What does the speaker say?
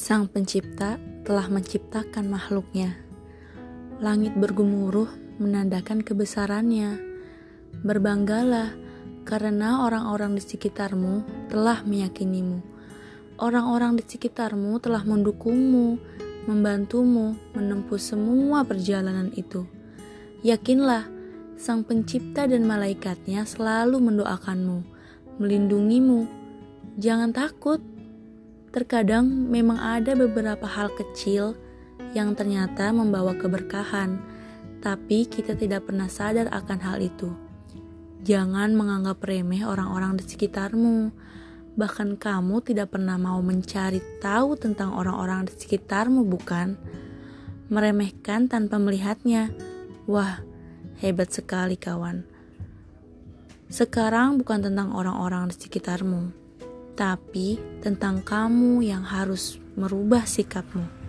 Sang Pencipta telah menciptakan makhluknya. Langit bergemuruh menandakan kebesarannya. Berbanggalah karena orang-orang di sekitarmu telah meyakinimu. Orang-orang di sekitarmu telah mendukungmu, membantumu menempuh semua perjalanan itu. Yakinlah, Sang Pencipta dan malaikatnya selalu mendoakanmu, melindungimu. Jangan takut. Terkadang memang ada beberapa hal kecil yang ternyata membawa keberkahan, tapi kita tidak pernah sadar akan hal itu. Jangan menganggap remeh orang-orang di sekitarmu. Bahkan kamu tidak pernah mau mencari tahu tentang orang-orang di sekitarmu, bukan? Meremehkan tanpa melihatnya. Wah, Hebat sekali kawan. Sekarang bukan tentang orang-orang di sekitarmu, tapi tentang kamu yang harus merubah sikapmu.